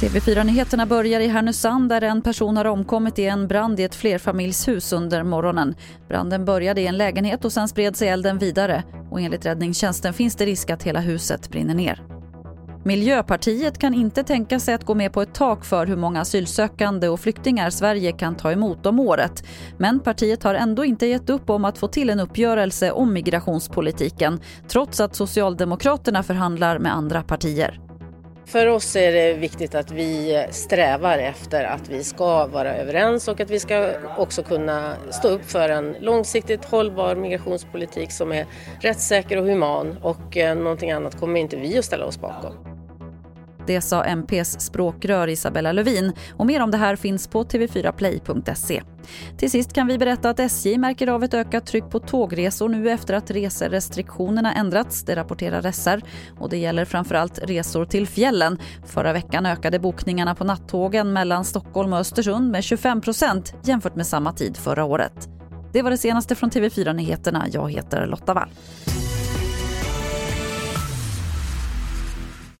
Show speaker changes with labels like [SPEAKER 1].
[SPEAKER 1] TV4-nyheterna börjar i Härnösand där en person har omkommit i en brand i ett flerfamiljshus under morgonen. Branden började i en lägenhet och sen spred sig elden vidare. Och enligt räddningstjänsten finns det risk att hela huset brinner ner. Miljöpartiet kan inte tänka sig att gå med på ett tak för hur många asylsökande och flyktingar Sverige kan ta emot om året. Men partiet har ändå inte gett upp om att få till en uppgörelse om migrationspolitiken trots att Socialdemokraterna förhandlar med andra partier.
[SPEAKER 2] För oss är det viktigt att vi strävar efter att vi ska vara överens och att vi ska också kunna stå upp för en långsiktigt hållbar migrationspolitik som är rättssäker och human och eh, någonting annat kommer inte vi att ställa oss bakom.
[SPEAKER 1] Det sa MPs språkrör Isabella Lövin och mer om det här finns på tv4play.se. Till sist kan vi berätta att SJ märker av ett ökat tryck på tågresor nu efter att reserestriktionerna ändrats, det rapporterar SR. Och det gäller framförallt resor till fjällen. Förra veckan ökade bokningarna på nattågen mellan Stockholm och Östersund med 25% jämfört med samma tid förra året. Det var det senaste från TV4 Nyheterna. Jag heter Lotta Wall.